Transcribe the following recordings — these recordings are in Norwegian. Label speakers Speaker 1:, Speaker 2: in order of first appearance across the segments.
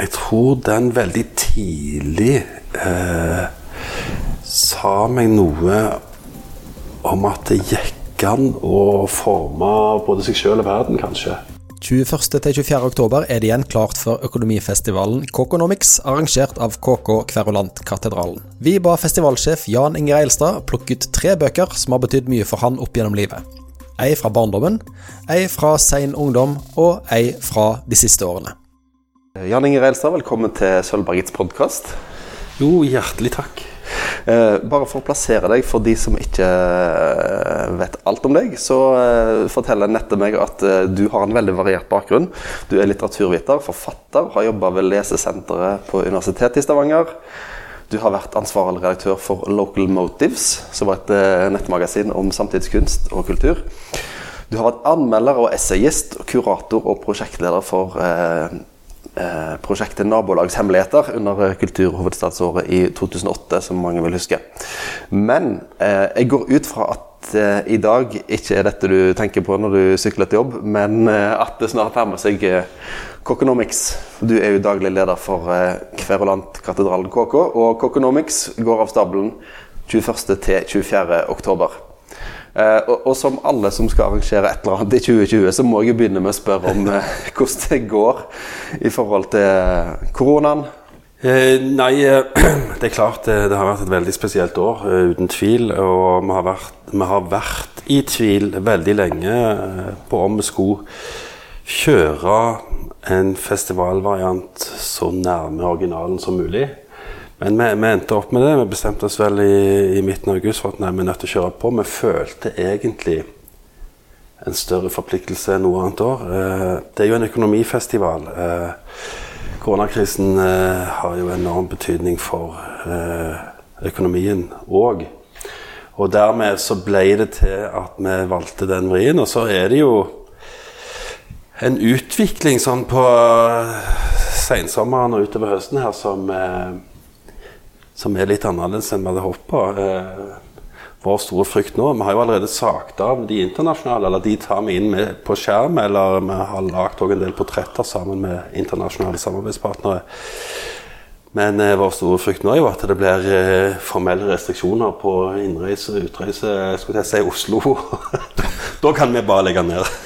Speaker 1: Jeg tror den veldig tidlig eh, sa meg noe om at det gikk an å forme både seg sjøl og verden, kanskje.
Speaker 2: 21.-24. oktober er det igjen klart for økonomifestivalen Kokonomics, arrangert av KK Kverulantkatedralen. Vi ba festivalsjef Jan Inger Eilstad plukke ut tre bøker som har betydd mye for han opp gjennom livet. Ei fra barndommen, ei fra sein ungdom og ei fra de siste årene.
Speaker 3: Jan Inge Reilstad, velkommen til Sølvbergets podkast.
Speaker 1: Jo, hjertelig takk.
Speaker 3: Eh, bare for å plassere deg, for de som ikke eh, vet alt om deg, så eh, forteller Nette meg at eh, du har en veldig variert bakgrunn. Du er litteraturviter, forfatter, har jobba ved Lesesenteret på Universitetet i Stavanger. Du har vært ansvarlig redaktør for Local Motives, som var et eh, nettmagasin om samtidskunst og kultur. Du har vært anmelder og essayist, kurator og prosjektleder for eh, eh, prosjektet Nabolagshemmeligheter under eh, Kulturhovedstadsåret i 2008, som mange vil huske. Men eh, jeg går ut fra at eh, i dag ikke er dette du tenker på når du sykler til jobb, men eh, at det snart nærmer seg eh, Kokonomics. Du er jo daglig leder for eh, Kverulantkatedralen KK, og Kokonomics går av stabelen 21. til 24. oktober. Eh, og, og som alle som skal arrangere et eller annet i 2020, så må jeg jo begynne med å spørre om eh, hvordan det går i forhold til koronaen.
Speaker 1: Eh, nei, eh, det er klart det, det har vært et veldig spesielt år, eh, uten tvil. Og vi har, vært, vi har vært i tvil veldig lenge eh, på om vi skulle kjøre en festivalvariant så nærme originalen som mulig. Men vi, vi endte opp med det. Vi bestemte oss vel i, i midten av august for at nei, vi er nødt til å kjøre på. Vi følte egentlig en større forpliktelse enn noe annet år. Eh, det er jo en økonomifestival. Eh, koronakrisen eh, har jo enorm betydning for eh, økonomien òg. Og dermed så ble det til at vi valgte den vrien. Og så er det jo en utvikling sånn på eh, sensommeren og utover høsten her som, eh, som er litt annerledes enn vi hadde på. Eh, vår store frykt nå Vi har jo allerede sagt av de internasjonale, eller de tar vi inn med på skjerm, eller vi har lagd en del portretter sammen med internasjonale samarbeidspartnere. Men eh, vår store frykt nå er jo at det blir eh, formelle restriksjoner på innreise og utreise skulle jeg si Oslo. da kan vi bare legge ned.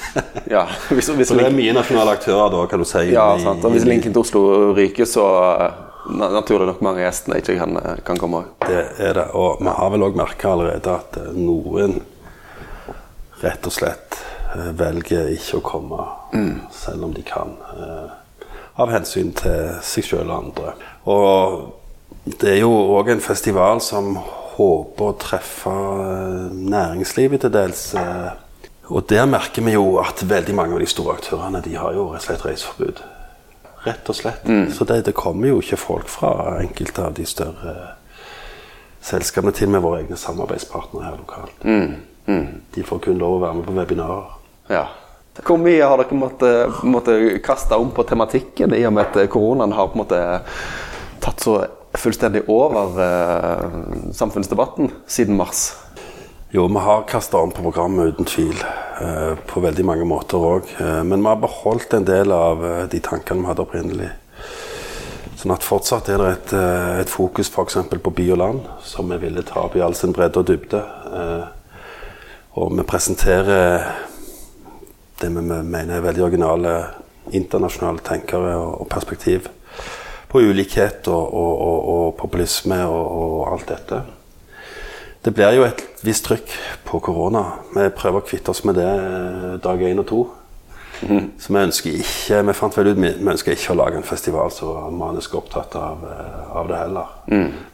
Speaker 3: Ja, hvis, hvis,
Speaker 1: Så det er mye nasjonale aktører da, kan du si.
Speaker 3: ja, sant? Og hvis linken til Oslo ryker, så eh, naturlig nok mange gjestene ikke kan, eh, kan komme.
Speaker 1: Det er det. Og vi har vel òg merka allerede at eh, noen rett og slett eh, velger ikke å komme, selv om de kan. Av hensyn til seg sjøl og andre. Og det er jo òg en festival som håper å treffe næringslivet til dels. Og der merker vi jo at veldig mange av de store aktørene de har jo rett og slett reiseforbud. Rett og slett. Så det, det kommer jo ikke folk fra enkelte av de større selskapene til med våre egne samarbeidspartnere her lokalt. De får kun lov å være med på webinarer.
Speaker 3: Ja. Hvor mye har dere måttet, måtte kaste om på tematikken, i og med at koronaen har på en måte tatt så fullstendig over eh, samfunnsdebatten siden mars?
Speaker 1: Jo, vi har kasta om på programmet uten tvil. Eh, på veldig mange måter òg. men vi har beholdt en del av eh, de tankene vi hadde opprinnelig. Sånn at fortsatt er det et, eh, et fokus f.eks. på by og land, som vi ville ta opp i all sin bredde og dybde. Eh, og vi presenterer det vi mener er veldig originale internasjonale tenkere og, perspektiv på ulikhet og, og, og, og populisme og alt dette. Det blir jo et visst trykk på korona. Vi prøver å kvitte oss med det eh, dag én og to. Så vi ønsker ikke vi fant vel ut, vi ønsker ikke å lage en festival som er manisk opptatt av, eh, av det heller.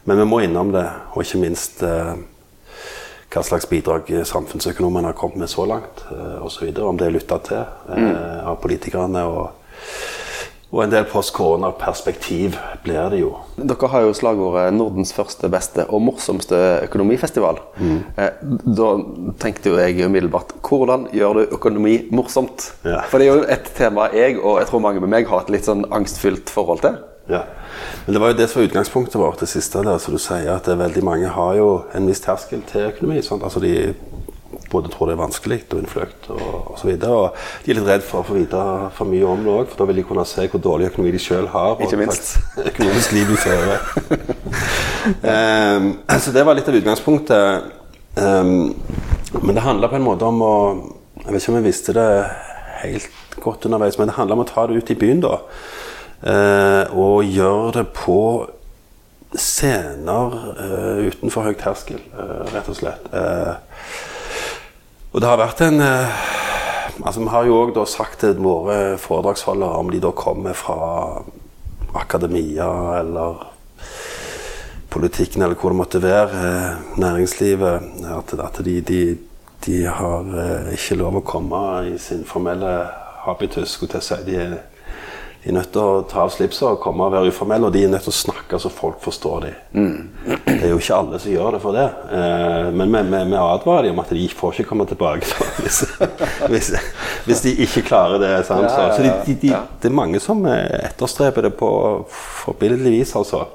Speaker 1: Men vi må innom det, og ikke minst eh, hva slags bidrag samfunnsøkonomene har kommet med så langt, eh, osv. Om det er lytta til eh, av politikerne. og og en del post-korona-perspektiv blir det jo.
Speaker 3: Dere har jo slagordet 'Nordens første, beste og morsomste økonomifestival'. Mm. da tenkte jo jeg umiddelbart hvordan gjør du økonomi morsomt?
Speaker 1: Ja.
Speaker 3: For det er jo et tema jeg og jeg tror mange med meg har et litt sånn angstfylt forhold til.
Speaker 1: Ja. Men det var jo det som var utgangspunktet vårt, det siste der, som du sier, at veldig mange har jo en viss terskel til økonomi. Sant? Altså de både tror det er vanskelig og innfløkt og osv. Og, og de er litt redd for å få vite for mye om det òg, for da vil de kunne se hvor dårlig økonomi de sjøl har.
Speaker 3: Ikke minst.
Speaker 1: økonomisk liv de fører. um, så det var litt av utgangspunktet. Um, men det handla på en måte om å Jeg vet ikke om jeg visste det helt godt underveis, men det handla om å ta det ut i byen, da. Uh, og gjøre det på scener uh, utenfor høy terskel, uh, rett og slett. Og det har vært en eh, Altså, vi har jo òg sagt til våre foredragsholdere, om de da kommer fra akademia eller politikken eller hvor det måtte være, eh, næringslivet, at, at de, de, de har eh, ikke lov å komme i sin formelle habitus. skulle jeg si. De er, de er nødt til å ta av slipset og komme og være uformelle, og de er nødt til å snakke så folk forstår dem. Det er jo ikke alle som gjør det for det, eh, men vi, advarer dem om at de får ikke komme tilbake da, hvis, hvis, hvis de ikke klarer det. Sant?
Speaker 3: Ja, ja, ja.
Speaker 1: Så de, de, de, det er mange som eh, etterstreber det på forbilledlig vis, altså.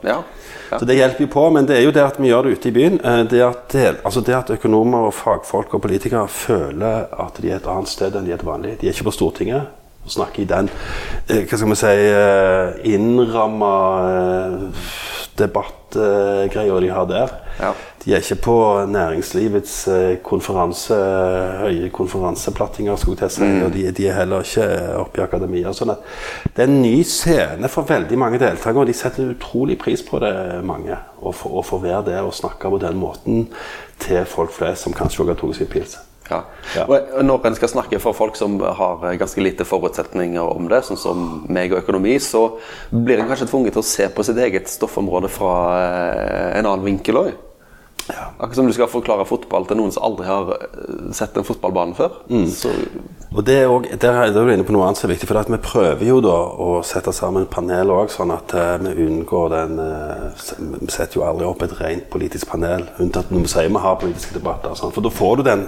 Speaker 1: Så det hjelper jo på, men det er jo det at vi gjør det ute i byen. eh, Det at, det, altså det at økonomer og fagfolk og politikere føler at de er et annet sted enn de er til vanlig. De er ikke på Stortinget og snakker i den eh, hva skal vi si, eh, innramma eh, debattgreia de har der.
Speaker 3: Ja.
Speaker 1: De er ikke på næringslivets konferanse, høye konferanseplattinger, skulle jeg si. Mm. og de, de er heller ikke oppe i akademia. Sånn det er en ny scene for veldig mange deltakere, og de setter utrolig pris på det, mange. Å få være der og snakke på den måten til folk flest som kanskje også har tatt seg pils.
Speaker 3: Ja.
Speaker 1: Ja.
Speaker 3: Og når en skal snakke for folk som har ganske lite forutsetninger om det, sånn som meg og økonomi, så blir en kanskje tvunget til å se på sitt eget stoffområde fra eh, en annen vinkel òg. Akkurat som du skal forklare fotball til noen som aldri har eh, sett en fotballbane før. Så,
Speaker 1: Og det er også, der er du inne på noe annet som er viktig, for vi prøver jo da å sette sammen panel òg, sånn at eh, vi unngår den Vi setter jo aldri opp et rent politisk panel, unntatt når vi sier vi har politiske debatter. Sånn, for da får du den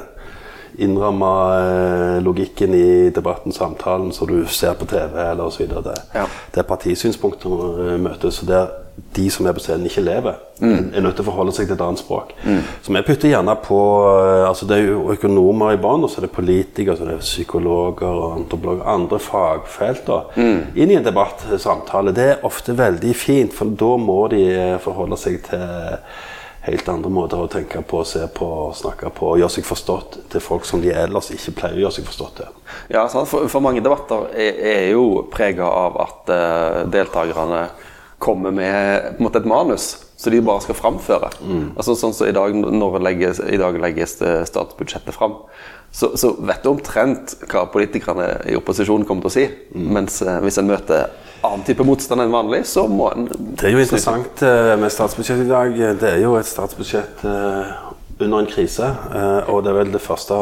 Speaker 1: innramma eh, logikken i debatten, samtalen, som du ser på TV eller osv. Det,
Speaker 3: Ja.
Speaker 1: der partisynspunktene eh, møtes, og der de som er på scenen, ikke lever. Er nødt til å forholde seg til et annet språk. Så vi putter gjerne på eh, altså Det er jo økonomer i banen, og så er det politikere, så er det psykologer og antropologer, andre fagfelt da, inn i en debatt, samtale. Det er ofte veldig fint, for da må de forholde seg til helt andre måter å tenke på, se på, snakke på og gjøre seg forstått til folk som de ellers ikke pleier å gjøre seg forstått til.
Speaker 3: ja? For, for mange debatter er, er jo prega av at uh, deltakerne kommer med på en måte et manus som de bare skal framføre. Altså Sånn som i dag, når legges, i dag legges statsbudsjettet fram. Så, så vet du omtrent hva politikerne i opposisjonen kommer til å si. Mens eh, hvis en møter annen type motstand enn vanlig, så må en
Speaker 1: Det er jo interessant eh, med statsbudsjettet i dag. Det er jo et statsbudsjett eh, under en krise. eh, Og det er vel det første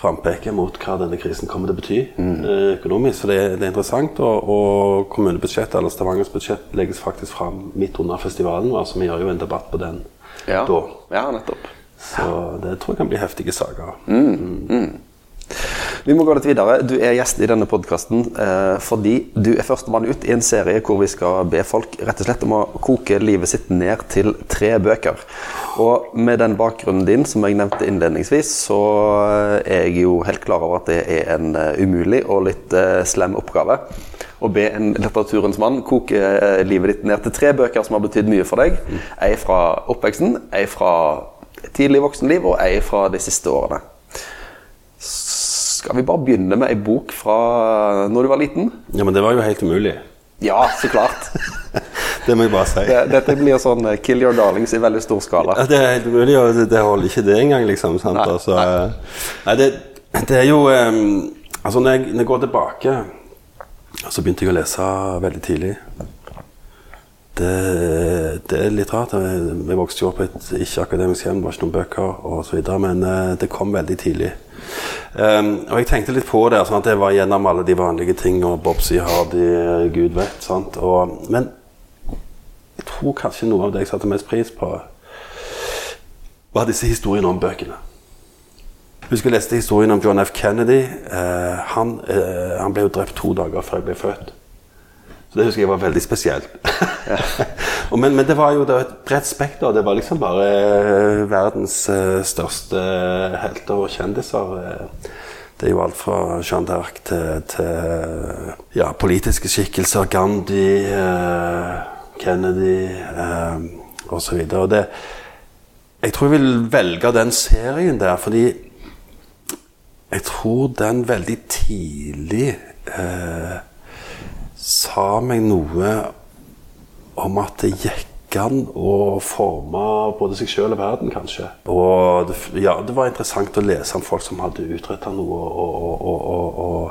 Speaker 1: frampeket mot hva denne krisen kommer til å bety eh, økonomisk. Så det, er- det er interessant. Og, og kommunebudsjettet, eller Stavangers budsjett, legges faktisk fram midt under festivalen. Altså vi gjør jo en debatt på den
Speaker 3: Ja,
Speaker 1: da.
Speaker 3: ja nettopp.
Speaker 1: Så det tror jeg kan bli heftige saker.
Speaker 3: Vi må gå litt videre. Du er gjest i denne podkasten eh, fordi du er førstemann ut i en serie hvor vi skal be folk rett og slett om å koke livet sitt ned til tre bøker. Og med den bakgrunnen din, som jeg nevnte innledningsvis, så er jeg jo helt klar over at det er en eh, umulig og litt eh, slem oppgave. Å be en litteraturens mann koke eh, livet ditt ned til tre bøker som har betydd mye for deg. Ei fra oppveksten, ei fra tidlig voksenliv og ei fra de siste årene. Skal vi bare begynne med ei bok fra når du var liten?
Speaker 1: Ja, men det var jo helt umulig.
Speaker 3: Ja, så klart.
Speaker 1: Det må jeg bare si.
Speaker 3: Det, dette blir sånn eh, Kill Your Darlings i veldig stor skala.
Speaker 1: Ja, det er helt umulig, og det, det holder ikke det engang, liksom. Sant?
Speaker 3: Nei,
Speaker 1: altså,
Speaker 3: nei.
Speaker 1: eh, nei det, det er jo um, Altså, når jeg, når jeg går tilbake, så begynte jeg å lese veldig tidlig. Det, det er litt rart. Jeg vokste jo opp i et ikke-akademisk hjem, det var ikke noen bøker osv., men eh, det kom veldig tidlig. Um, og jeg tenkte litt på det, sånn at jeg var gjennom alle de vanlige tingene. og Bobsy Hardy, gud vet. Og, men jeg tror kanskje noe av det jeg satte mest pris på, var disse historiene om bøkene. Husker jeg leste historien om John F. Kennedy. Uh, han, uh, han ble jo drept to dager før jeg ble født. Så det husker jeg var veldig spesielt. Men, men det var jo da et bredt spekter. Det var liksom bare eh, verdens eh, største helter og kjendiser. eh. Det er jo alt fra Jeanne d'Arc til, til ja, politiske skikkelser. Gandhi, eh, Kennedy eh, osv. Jeg tror jeg vil velge den serien der, fordi jeg tror den veldig tidlig eh, sa meg noe om at det gikk an å forme både seg sjøl og verden, kanskje. Og det, ja, det var interessant å lese om folk som hadde utretta noe og, og, og, og,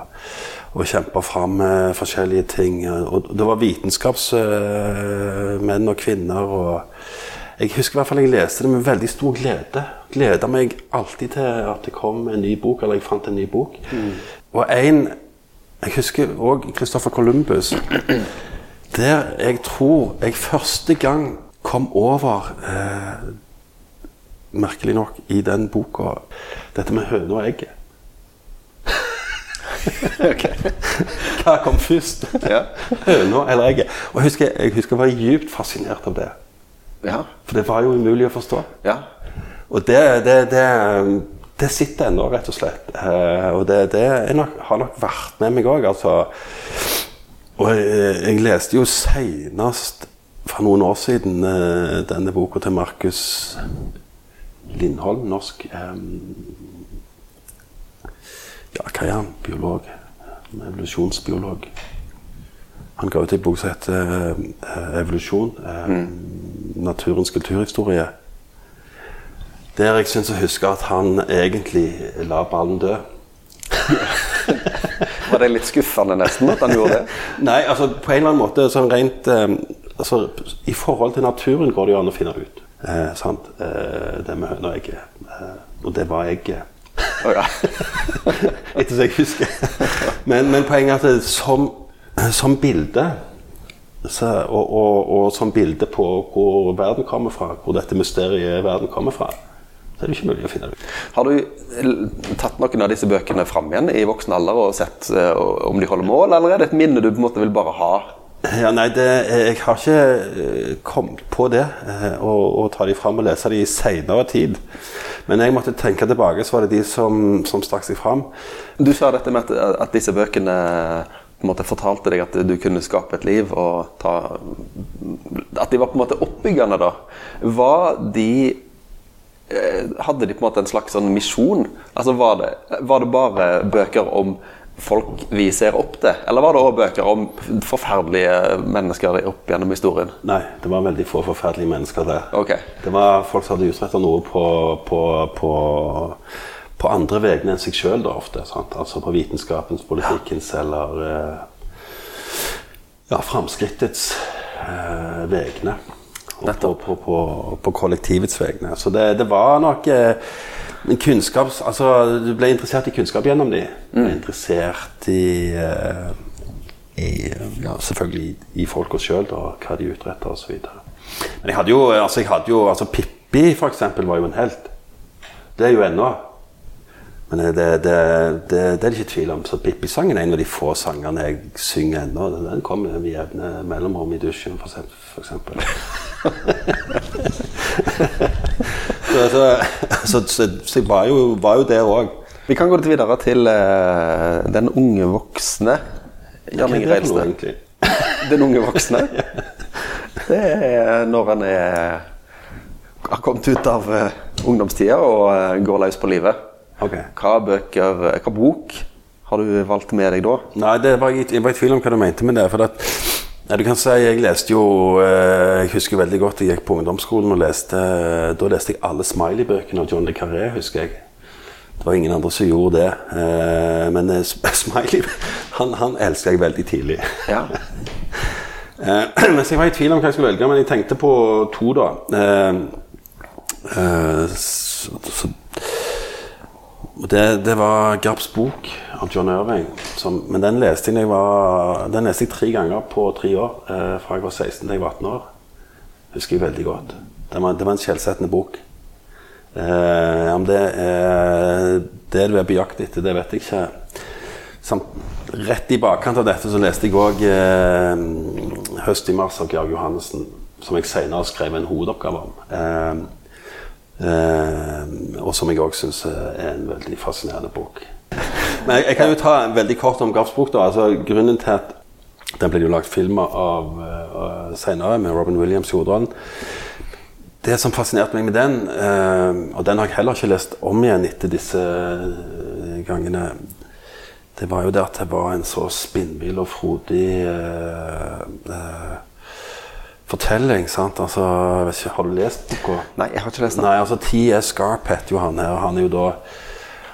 Speaker 1: og, kjempa fram eh, forskjellige ting. Og det var vitenskapsmenn og -kvinner. og jeg husker i hvert fall jeg leste det med veldig stor glede. Gleda meg alltid til at det kom en ny bok, eller jeg fant en ny bok. Og en Jeg husker òg Christopher Columbus. Der jeg tror jeg første gang kom over eh, Merkelig nok i den boka dette med høna og egget. Hva kom først?
Speaker 3: Ja.
Speaker 1: Høna eller egget? Og jeg husker, jeg husker jeg var djupt fascinert av det.
Speaker 3: Ja.
Speaker 1: For det var jo umulig å forstå.
Speaker 3: ja.
Speaker 1: Og det, det, det, det sitter ennå, rett og slett. Eh, og det, det nok, har nok vært med meg òg. Altså. Og jeg, jeg leste jo seinest for noen år siden eh, denne boka til Markus Lindholm, norsk eh, Ja, hva er han? Biolog? Evolusjonsbiolog. Han ga ut en bok som heter eh, 'Evolusjon'. Eh, Naturens kulturhistorie. Der jeg syns å huske at han egentlig la ballen dø.
Speaker 3: Var det litt skuffende nesten at han gjorde det?
Speaker 1: Nei, altså på en eller annen måte sånn rent eh, altså, I forhold til naturen går det jo an å finne ut. Eh, sant? Eh, det med høna og egget. Eh, og det var egget.
Speaker 3: Ja.
Speaker 1: Etter som jeg husker. Men, men poenget er at som, som bilde så, og, og, og som bilde på hvor verden kommer fra, hvor dette mysteriet verden kommer fra, så er det ikke mulig å finne det ut.
Speaker 3: Har du tatt noen av disse bøkene fram igjen i voksen alder og sett eh, om de holder mål, eller er det et minne du på en måte vil bare ha?
Speaker 1: Ja, nei, det, jeg har ikke eh, kommet på det, eh, å, å ta de fram og lese de i senere tid. Men jeg måtte tenke tilbake, så var det de som, som stakk seg fram.
Speaker 3: Du sa dette med at, at disse bøkene på en måte fortalte deg at du kunne skape et liv og ta At de var på en måte oppbyggende, da. Var de eh, Hadde de på en måte en slags sånn misjon? Altså var det, var det bare bøker om folk vi ser opp til, eller var det òg bøker om forferdelige mennesker opp gjennom historien?
Speaker 1: Nei, det var veldig få forferdelige mennesker der.
Speaker 3: Okay.
Speaker 1: Det var folk som hadde utretta noe på, på, på, på andre vegne enn seg sjøl, ofte. Sant? Altså på vitenskapens, politikkens eller eh, ja, framskrittets eh, vegne. Og på, på, på, på kollektivets vegne. Så det, det var nok eh, kunnskaps... Altså, du ble interessert i kunnskap gjennom de. Mm. ble interessert i, eh, i ja, selvfølgelig i, i folka sjøl, hva de utretter osv. Men jeg hadde jo altså, jeg hadde jo, altså Pippi, for eksempel, var jo en helt. Det er jo ennå. Men det, det, det, det, det er det ikke tvil om. Så Pippi-sangen er en av de få sangene jeg synger ennå. Den kommer med jevne mellomrom i dusjen, f.eks. så, så, så, så, jeg var jo, var jo der òg.
Speaker 3: Vi kan gå litt videre til uh, den unge voksne. Jan Inge Reilstad. Den unge voksne. Det er når han er, har kommet ut av uh, ungdomstida og uh, går løs på livet.
Speaker 1: Okay.
Speaker 3: Hva bøker, hva bok har du valgt med deg da?
Speaker 1: Nei, det var, jeg var i tvil om hva du mente med det. for at ja, du kan si, Jeg leste jo eh, Jeg husker veldig godt jeg gikk på ungdomsskolen og leste Da leste jeg alle Smiley-bøkene av John le Carré, husker jeg. Det var ingen andre som gjorde det. Eh, men eh, Smiley han, han elska jeg veldig tidlig.
Speaker 3: Ja.
Speaker 1: Eh, mens jeg var i tvil om hva jeg skulle velge, men jeg tenkte på to, da. Eh, eh, så, det, det var Garps bok av John Irving. Som, men den leste jeg, var, den leste jeg tre ganger på tre år. Eh, fra jeg var 16 til jeg var 18 år. Husker jeg veldig godt. Det var, det var en skjellsettende bok. Eh, om det er det du er på jakt etter, det vet jeg ikke. Samt, rett i bakkant av dette så leste jeg òg eh, 'Høst i mars' av Georg Johannessen. som jeg senere skrev en hovedoppgave om. Eh, og som jeg òg syns er en veldig fascinerende bok. Men jeg, jeg, kan jo ta en veldig kort om Garfs bok. da, altså Grunnen til at den ble jo lagt film av uh, senere, med Robin Williams i hovedrollen. Det som fascinerte meg med den, uh, og den har jeg heller ikke lest om igjen etter disse gangene, det var jo det at det var en så spinnvill og frodig uh, fortelling. sant? Altså, ikke, Har du lest boka?
Speaker 3: Nei, jeg har ikke lest den.
Speaker 1: Nei, altså T.S. Heter jo han her. Han er jo da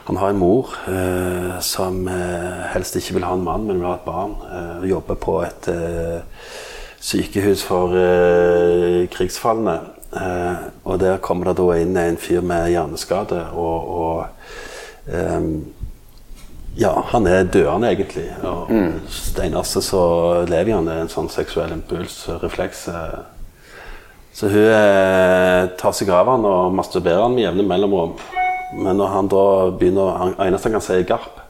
Speaker 1: han har en mor eh, som eh, helst ikke vil ha en mann, men vil ha et barn. Eh, jobber på et eh, sykehus for eh, krigsfalne. Eh, og der kommer det da inn en fyr med hjerneskade. Og, og ja, han er døende, egentlig. Og mm. eneste så lever han en sånn seksuell impuls, refleks. Så hun tar seg av han og masturberer han med jevne mellomrom. Men når han da begynner eneste han kan si, er garp.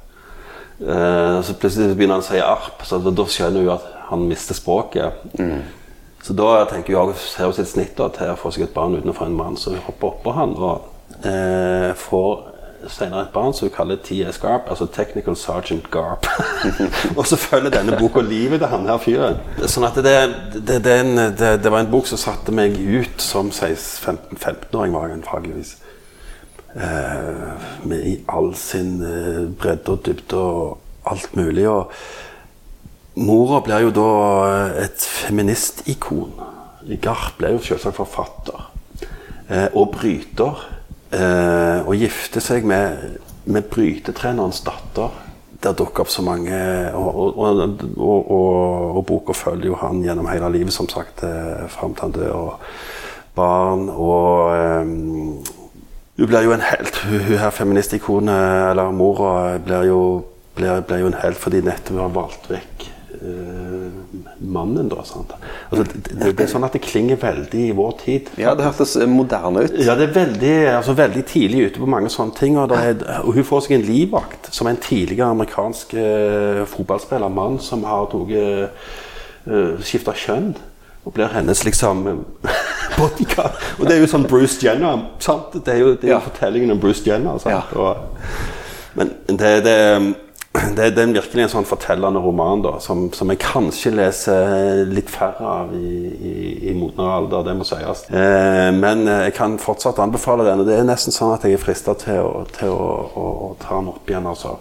Speaker 1: Eh, så plutselig begynner han å si arp, så da, skjønner hun at han mister språket. Mm. Så da tenker hun ser hun sitt snitt da, til å få seg et barn uten å få en mann, så hun hopper oppå han og eh, får senere et barn som hun kaller TS Garp, altså Technical Sergeant Garp. og så følger denne boka livet til han her fyren. Sånn at det, det, det, det, var en bok som satte meg ut som 15-åring, var jeg antageligvis. Eh, med i all sin eh, bredde og dybde og alt mulig. Og mora blir jo da eh, et feministikon. Garp ble jo selvsagt forfatter og bryter. Og gifte seg med, med brytetrenerens datter. Der dukker opp så mange Og, og, og, og boka følger jo han gjennom hele livet, som sagt, fram til han dør. Og barn og hun blir jo en helt. Hun, hun her feministikonet, eller mora, blir jo, blir, blir jo en helt fordi nettopp har valgt vekk mannen. da, sant? Altså, det, det, er sånn at det klinger veldig i vår tid.
Speaker 3: Ja, det hørtes moderne ut.
Speaker 1: Ja, det er veldig, altså, veldig tidlig ute på mange sånne ting. Og, er, og hun får seg en livvakt som en tidligere amerikansk uh, fotballspiller, mann som har tatt uh, skifta kjønn. Og blir hennes liksom bodyguard. Og det er jo sånn Bruce Jenner. Sant? Det er jo, det er jo ja. fortellingen om Bruce Jenner. Ja. Og, men det, det, det, det, er virkelig en sånn fortellende roman da, som, som, jeg kanskje leser litt færre av i, i, i modnere alder, det må sies. Eh, men jeg kan fortsatt anbefale den. Og det er nesten sånn at jeg er frista til, å, til å, å, å, ta den opp igjen. Altså.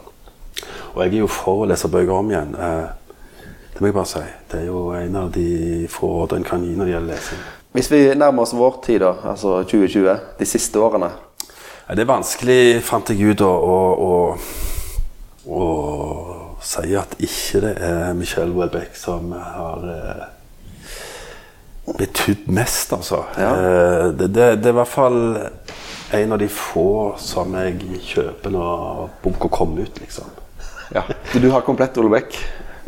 Speaker 1: Og jeg er jo for å lese bøker om igjen. Eh, det må jeg bare si. Det er jo en av de få rådene en kan gi når det gjelder lesing.
Speaker 3: Hvis vi nærmer oss vår tid, da, altså 2020, de siste årene
Speaker 1: Det er vanskelig, fant jeg ut, å, å, si at ikke det er Michelle Welbeck som har eh, betydd mest, altså. Ja. Eh, det, det, det, er i hvert fall en av de få som jeg kjøper når boka kommer ut, liksom.
Speaker 3: Ja. Du har komplett Olbeck?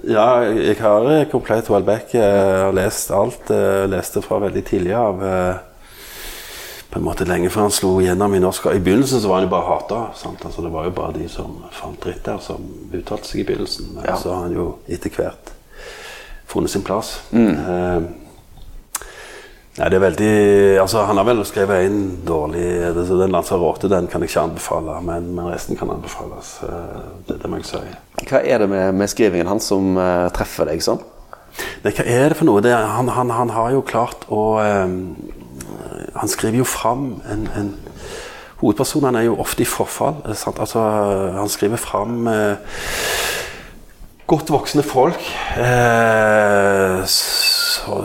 Speaker 1: Ja, jeg har eh, komplett Welbeck. Jeg eh, har lest alt. Jeg eh, leste fra veldig tidlig av. På en måte lenge før han slo gjennom i norsk. I begynnelsen så var han jo bare hata. Altså, det var jo bare de som fant dritt der, som uttalte seg i begynnelsen. Men ja. så har han jo etter hvert funnet sin plass. Mm. Nei, det er veldig Altså, han har vel skrevet en dårlig Den 'Lanzarote' den kan jeg ikke anbefale, men, men resten kan anbefales. Det, det, må jeg si.
Speaker 3: Hva er det med, med skrivingen hans som uh, treffer deg sånn?
Speaker 1: Nei, hva er det for noe? Det, han, han, han, har jo klart å um, Han skriver jo fram en, en Hovedpersonene er jo ofte i forfall. Altså, han skriver fram eh, godt voksne folk. Uh,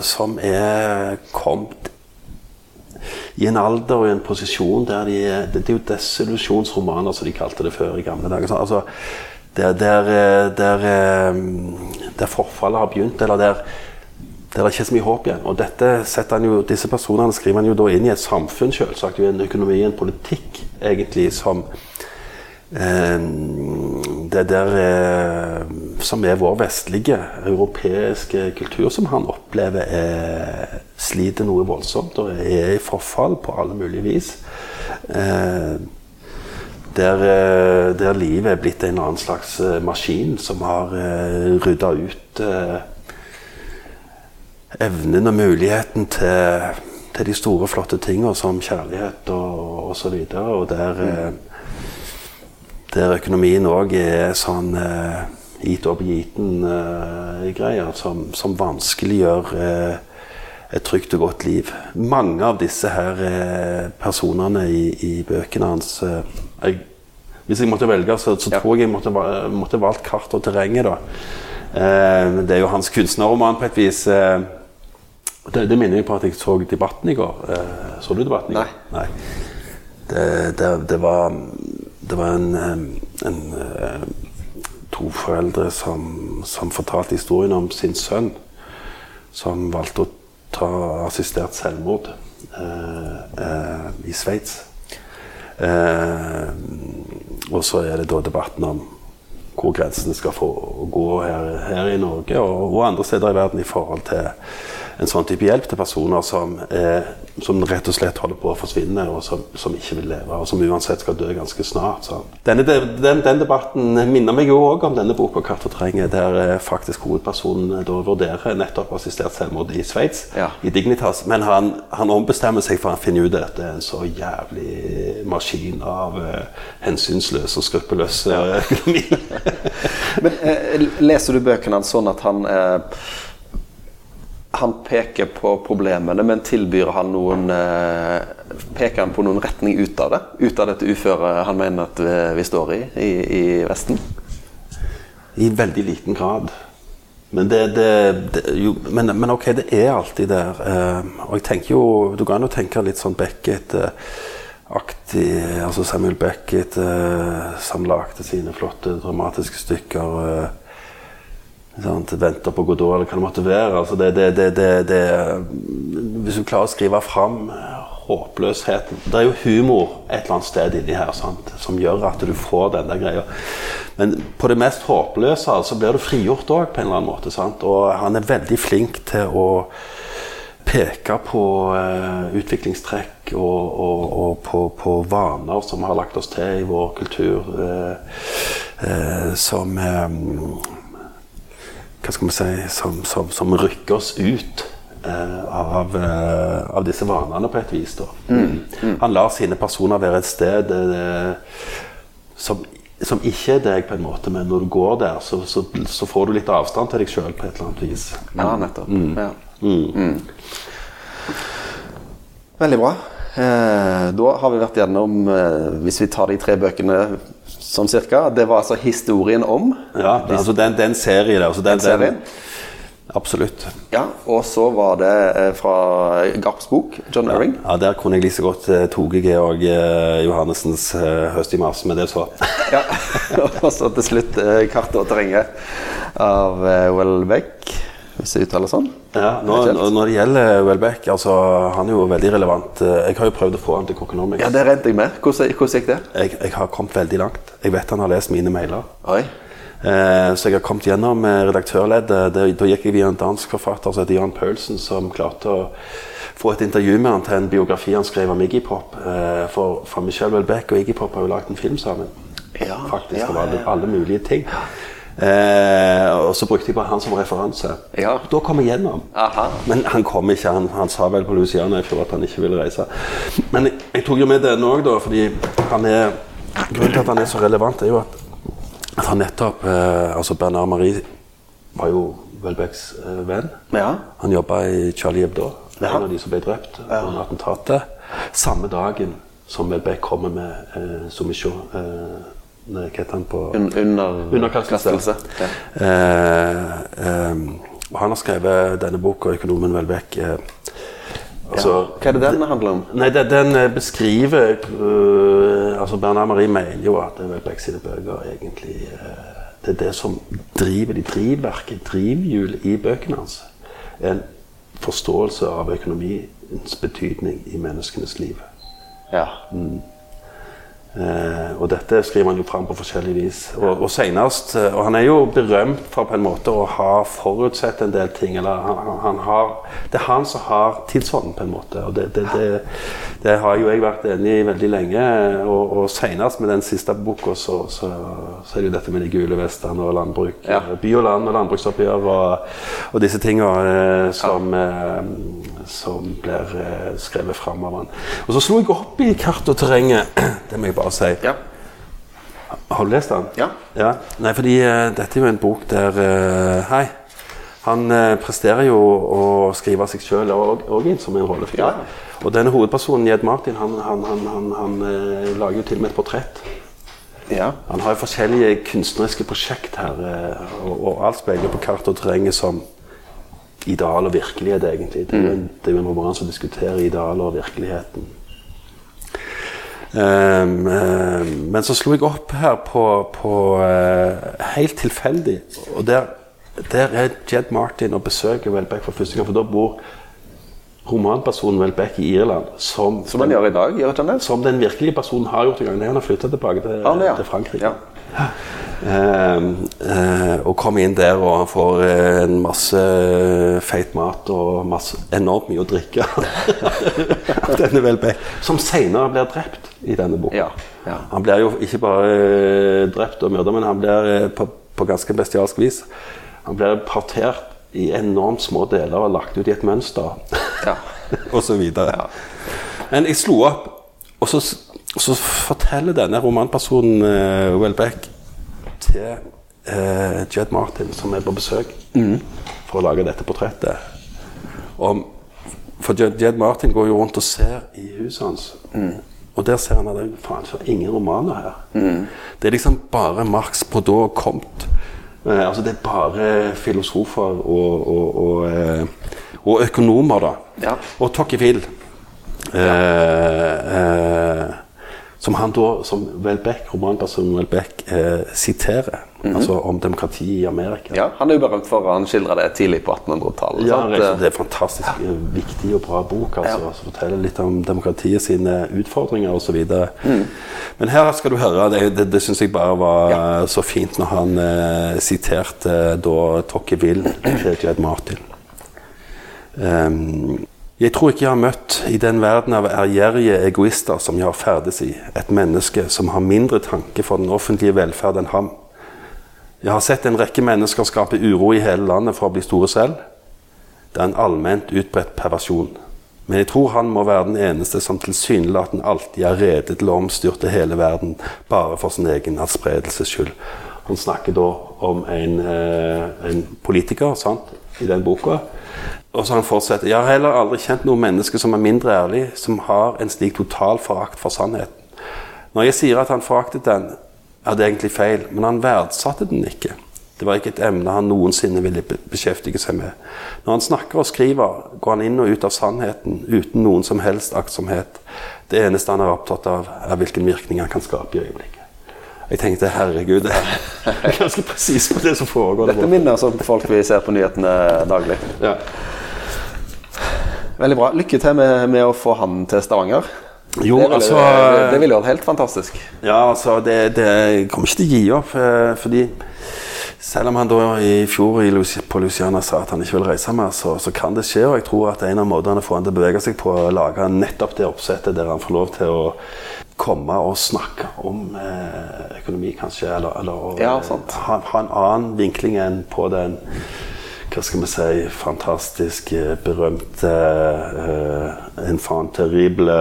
Speaker 1: som er kommet i en alder og i en posisjon der de Det, Det, er jo desillusjonsromaner, som de kalte det før i gamle dager. Altså, der, der, der, der, forfallet har begynt, eller der, der det ikke er så mye håp igjen. Og dette jo, Disse personene skriver han jo da inn i et samfunn, selvsagt, i en økonomi, en politikk, egentlig, som eh, det der eh, som er vår vestlige, europeiske kultur, som han opplever er, sliter noe voldsomt og er i forfall på alle mulige vis. Eh, der, eh, der, livet er blitt en annen slags maskin som har rydda ut evnen og muligheten til, til de store, flotte tingene som kjærlighet og osv. Og, så og der, eh, der økonomien òg er sånn eh, gitt og begiten eh, som, som vanskeliggjør eh, et trygt og godt liv. Mange av disse her eh, personene i, i, bøkene hans eh, jeg, Hvis jeg måtte velge, så, så tror jeg jeg måtte, måtte valgt kart og terrenget. da. Eh, det er jo hans kunstnerroman på et vis. Eh, det, det, minner meg på at jeg så Debatten i går. Eh, så du Debatten i går?
Speaker 3: Nei.
Speaker 1: Det, det, det, var, det var en, en, to foreldre som, som fortalte historien om sin sønn som valgte å ta assistert selvmord eh, eh, i Sveits. Eh, og så er det da debatten om hvor grensene skal få gå her, her i Norge og, og, andre steder i verden i forhold til en sånn type hjelp til personer som, eh, som rett og slett holder på å forsvinne, og som, som, ikke vil leve, og som uansett skal dø ganske snart. Denne, den, den, debatten minner meg jo òg om denne boka 'Katt og trenger', der eh, faktisk hovedpersonen da vurderer nettopp assistert selvmord i Sveits, ja. i Dignitas. Men han, han, ombestemmer seg for han finner ut at det er en så jævlig maskin av uh, hensynsløse og skruppelløse økonomi.
Speaker 3: Men eh, leser du bøkene hans sånn at han eh, han peker på problemene, men tilbyr han noen eh, Peker han på noen retning ut av det? Ut av dette uføret han mener at vi står i, i, i Vesten?
Speaker 1: I veldig liten grad. Men, det, det, det jo, men, men, ok, det er alltid der. Eh, og jeg tenker jo Du kan jo tenke litt sånn Beckett-aktig. Eh, altså Samuel Beckett eh, som lagde sine flotte dramatiske stykker. Eh, Sant? Venter på Godot, eller hva det måtte være. Altså det, det, det, hvis du klarer å skrive fram håpløsheten Det er jo humor et eller annet sted inni her sant? som gjør at du får den der greia. Men på det mest håpløse så altså, blir du frigjort òg, på en eller annen måte. Sant? Og han er veldig flink til å peke på uh, utviklingstrekk og, og, og på, på, vaner som har lagt oss til i vår kultur. Uh, uh, som hva skal vi si, som, som, som rykker oss ut eh, av, eh, av, disse vanene på et vis. Mm. Mm. Han lar sine personer være et sted eh, som, som, ikke er deg, på en måte, men når du går der, så, så, så får du litt avstand til deg sjøl på et eller annet vis.
Speaker 3: Ja, nettopp. Mm. Ja. Mm. Mm. Veldig bra. Eh, da har vi vært gjennom, eh, hvis vi tar de tre bøkene sånn cirka. Det var altså historien om.
Speaker 1: Ja, det, altså den, den serien der. Altså den, den serien. absolutt.
Speaker 3: Ja, Og så var det eh, fra Garps bok, John ja, Erring.
Speaker 1: Ja, der kunne jeg like så godt eh, tatt Georg eh, Johannessens eh, 'Høst i mars', med det så.
Speaker 3: ja, Og så til slutt eh, 'Kartet og terrenget' av eh, Welbeck hvis jeg uttaler sånn.
Speaker 1: Ja, når, når, det gjelder Welbeck, altså, han er jo veldig relevant. Jeg har jo prøvd å få han til Coconomics.
Speaker 3: Ja, Det rente jeg med. Hvordan, hvordan gikk det?
Speaker 1: Jeg, jeg, har kommet veldig langt. Jeg vet han har lest mine mailer.
Speaker 3: Oi.
Speaker 1: Eh, så jeg har kommet gjennom redaktørleddet. Da gikk jeg via en dansk forfatter som heter Jan Paulsen, som klarte å få et intervju med han til en biografi han skrev om Iggy Pop. Eh, for, for Michelle Welbeck og Iggy Pop har jo lagd en film sammen.
Speaker 3: Ja,
Speaker 1: Faktisk, ja, ja, alle, alle, mulige ting. Eh, og så brukte jeg bare han som referanse.
Speaker 3: Ja.
Speaker 1: Da kom jeg gjennom.
Speaker 3: Aha.
Speaker 1: Men han kom ikke. Han, han, sa vel på Louisiana i fjor at han ikke ville reise. Men jeg, jeg tok jo med denne òg, da, fordi han er Grunnen til at han er så relevant, er jo at, at han nettopp eh, Altså Bernard Marie var jo Welbecks eh, venn.
Speaker 3: Ja.
Speaker 1: Han jobba i Charlie Hebdo, ja. en av de som ble drept ja. under attentatet. Samme dagen som Welbeck kommer med eh, Soumission. Eh, hva heter han på
Speaker 3: Un, Under,
Speaker 1: Underkastelse. Ja. Eh, eh, han har skrevet denne boka, 'Økonomen Welbeck'. Eh,
Speaker 3: altså, ja. Hva er det den handler om?
Speaker 1: Nei, det, Den beskriver uh, altså Bernard Marie mener jo at Welbeck sine bøker egentlig uh, Det er det som driver de drivverket, drivhjul i bøkene hans. En forståelse av økonomiens betydning i menneskenes liv.
Speaker 3: Ja. Mm.
Speaker 1: Eh, og dette skriver han jo fram på forskjellig vis. Og, og senest, eh, og han er jo berømt for på en måte å ha forutsett en del ting. eller han, han har, Det er han som har tidsånden, på en måte. Og det, det, det, det, har jo jeg vært enig i veldig lenge. Og, og senest med den siste boka, så, så, så, er det jo dette med de gule vestene og landbruk.
Speaker 3: Ja.
Speaker 1: By og land og landbruksoppgjør og, og disse tinga eh, som, eh, som blir eh, skrevet fram av han. Og så slo jeg opp i kart og terrenget. Det må jeg bare si.
Speaker 3: Ja.
Speaker 1: Har du lest den?
Speaker 3: Ja.
Speaker 1: Nei, fordi eh, dette er jo en bok der eh, Hei. Han presterer jo å skrive seg sjøl òg inn som en rollefigur.
Speaker 3: Ja.
Speaker 1: Og denne hovedpersonen, Jed Martin, han, han, han, han, eh, lager jo til og med et portrett.
Speaker 3: ja.
Speaker 1: Han har jo forskjellige kunstneriske prosjekt her, og, og alt speiler på kart og terrenget som ideal og virkelighet, egentlig. Det er jo en, det er en roman som diskuterer idealet og virkeligheten. Um, um, men så slo jeg opp her på, på uh, helt tilfeldig, og der, der er Jed Martin og besøker Welbeck for første gang. For da bor romanpersonen Welbeck i Irland som,
Speaker 3: Som han gjør i dag, gjør han det?
Speaker 1: som den virkelige personen har gjort en gang. Han har flytta tilbake til,
Speaker 3: ah, ja.
Speaker 1: til Frankrike.
Speaker 3: Ja.
Speaker 1: Ehm, eh, og kommer inn der, og han får eh, en masse eh, feit mat og masse, enormt mye å drikke. av denne Welbeck, som senere blir drept i denne boka.
Speaker 3: Ja, ja.
Speaker 1: Han blir jo ikke bare drept og myrda, men han blir på, på ganske bestialsk vis. Han blir partert i enormt små deler og lagt ut i et mønster.
Speaker 3: Ja.
Speaker 1: og så videre. Men jeg slo opp, og så, så forteller denne romanpersonen uh, Welbeck til eh, Jed Martin, som er på besøk, for å lage dette portrettet. Om, for Jed, Martin går jo rundt og ser i huset hans. Og der ser han at det er faen ikke ingen romaner her. Det er liksom bare Marx Bordeaux og Comte. Eh, altså det er bare filosofer og, og, og, eh, og økonomer, da.
Speaker 3: Ja.
Speaker 1: Og Tocqueville. Eh, eh, som han da, som Welbeck, romanpersonen Welbeck eh, siterer. Altså om demokrati i Amerika.
Speaker 3: ja. Han er jo berømt for han skildre det tidlig på 1800-tallet.
Speaker 1: Ja,
Speaker 3: sant?
Speaker 1: det er en fantastisk ja. viktig og bra bok. altså,
Speaker 3: Ja.
Speaker 1: som forteller litt om demokratiet sine utfordringer osv. Mm. Men her skal du høre, det, det, det syns jeg bare var ja. så fint når han eh, siterte da Tocqueville Fredrik Martin. Ehm, jeg tror ikke jeg har møtt i den verden av ærgjerrige egoister som jeg har ferdes i, et menneske som har mindre tanke for den offentlige velferd enn ham. Jeg har sett en rekke mennesker skape uro i hele landet for å bli store selv. Det er en allment utbredt perversjon. Men jeg tror han må være den eneste som tilsynelatende alltid er rede til å omstyrte hele verden bare for sin egen adspredelses skyld. Han snakker da om en, eh, en politiker sant, i den boka. Og så han fortsetter. Jeg har heller aldri kjent noe menneske som er mindre ærlig, som har en slik total forakt for sannheten. Når jeg sier at han foraktet den, er det egentlig feil, men han verdsatte den ikke. Det var ikke et emne han noensinne ville be- beskjeftige seg med. Når han snakker og skriver, går han inn og ut av sannheten uten noen som helst aktsomhet. Det eneste han er opptatt av, er hvilken virkning han kan skape i øyeblikket. Jeg tenkte herregud, det er ganske presis på det som foregår.
Speaker 3: Dette minner oss om folk vi ser på nyhetene daglig.
Speaker 1: Ja.
Speaker 3: Veldig bra. Lykke til med, med å få han til Stavanger.
Speaker 1: Jo,
Speaker 3: det ville,
Speaker 1: altså
Speaker 3: det, det ville vært helt fantastisk.
Speaker 1: Ja, altså, det, det jeg kommer ikke til å gi opp. eh, Fordi selv om han da i fjor i Louis- på Luciana sa at han ikke vil reise mer, så, så kan det skje. Og jeg tror at en av måtene å få han til å bevege seg på, er å lage nettopp det oppsettet der han får lov til å komme og snakke om eh, økonomi, kanskje. Eller, eller
Speaker 3: Ja, sant.
Speaker 1: ha, ha en annen vinkling enn på den hva skal vi si, fantastisk eh, berømte uh, Infant terrible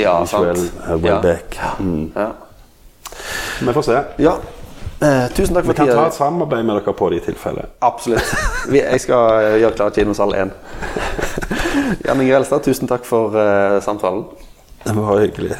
Speaker 3: Ja, Israel
Speaker 1: eh, Welbeck. Mm.
Speaker 3: Ja.
Speaker 1: Vi får se.
Speaker 3: ja. Eh, tusen takk
Speaker 1: Vi
Speaker 3: for
Speaker 1: kan ta et samarbeid med dere på det i tilfelle.
Speaker 3: Absolutt. Vi, jeg skal eh, gjøre klar kinosal 1. Jan Inge Elstad, tusen takk for eh, samtalen.
Speaker 1: Det var hyggelig.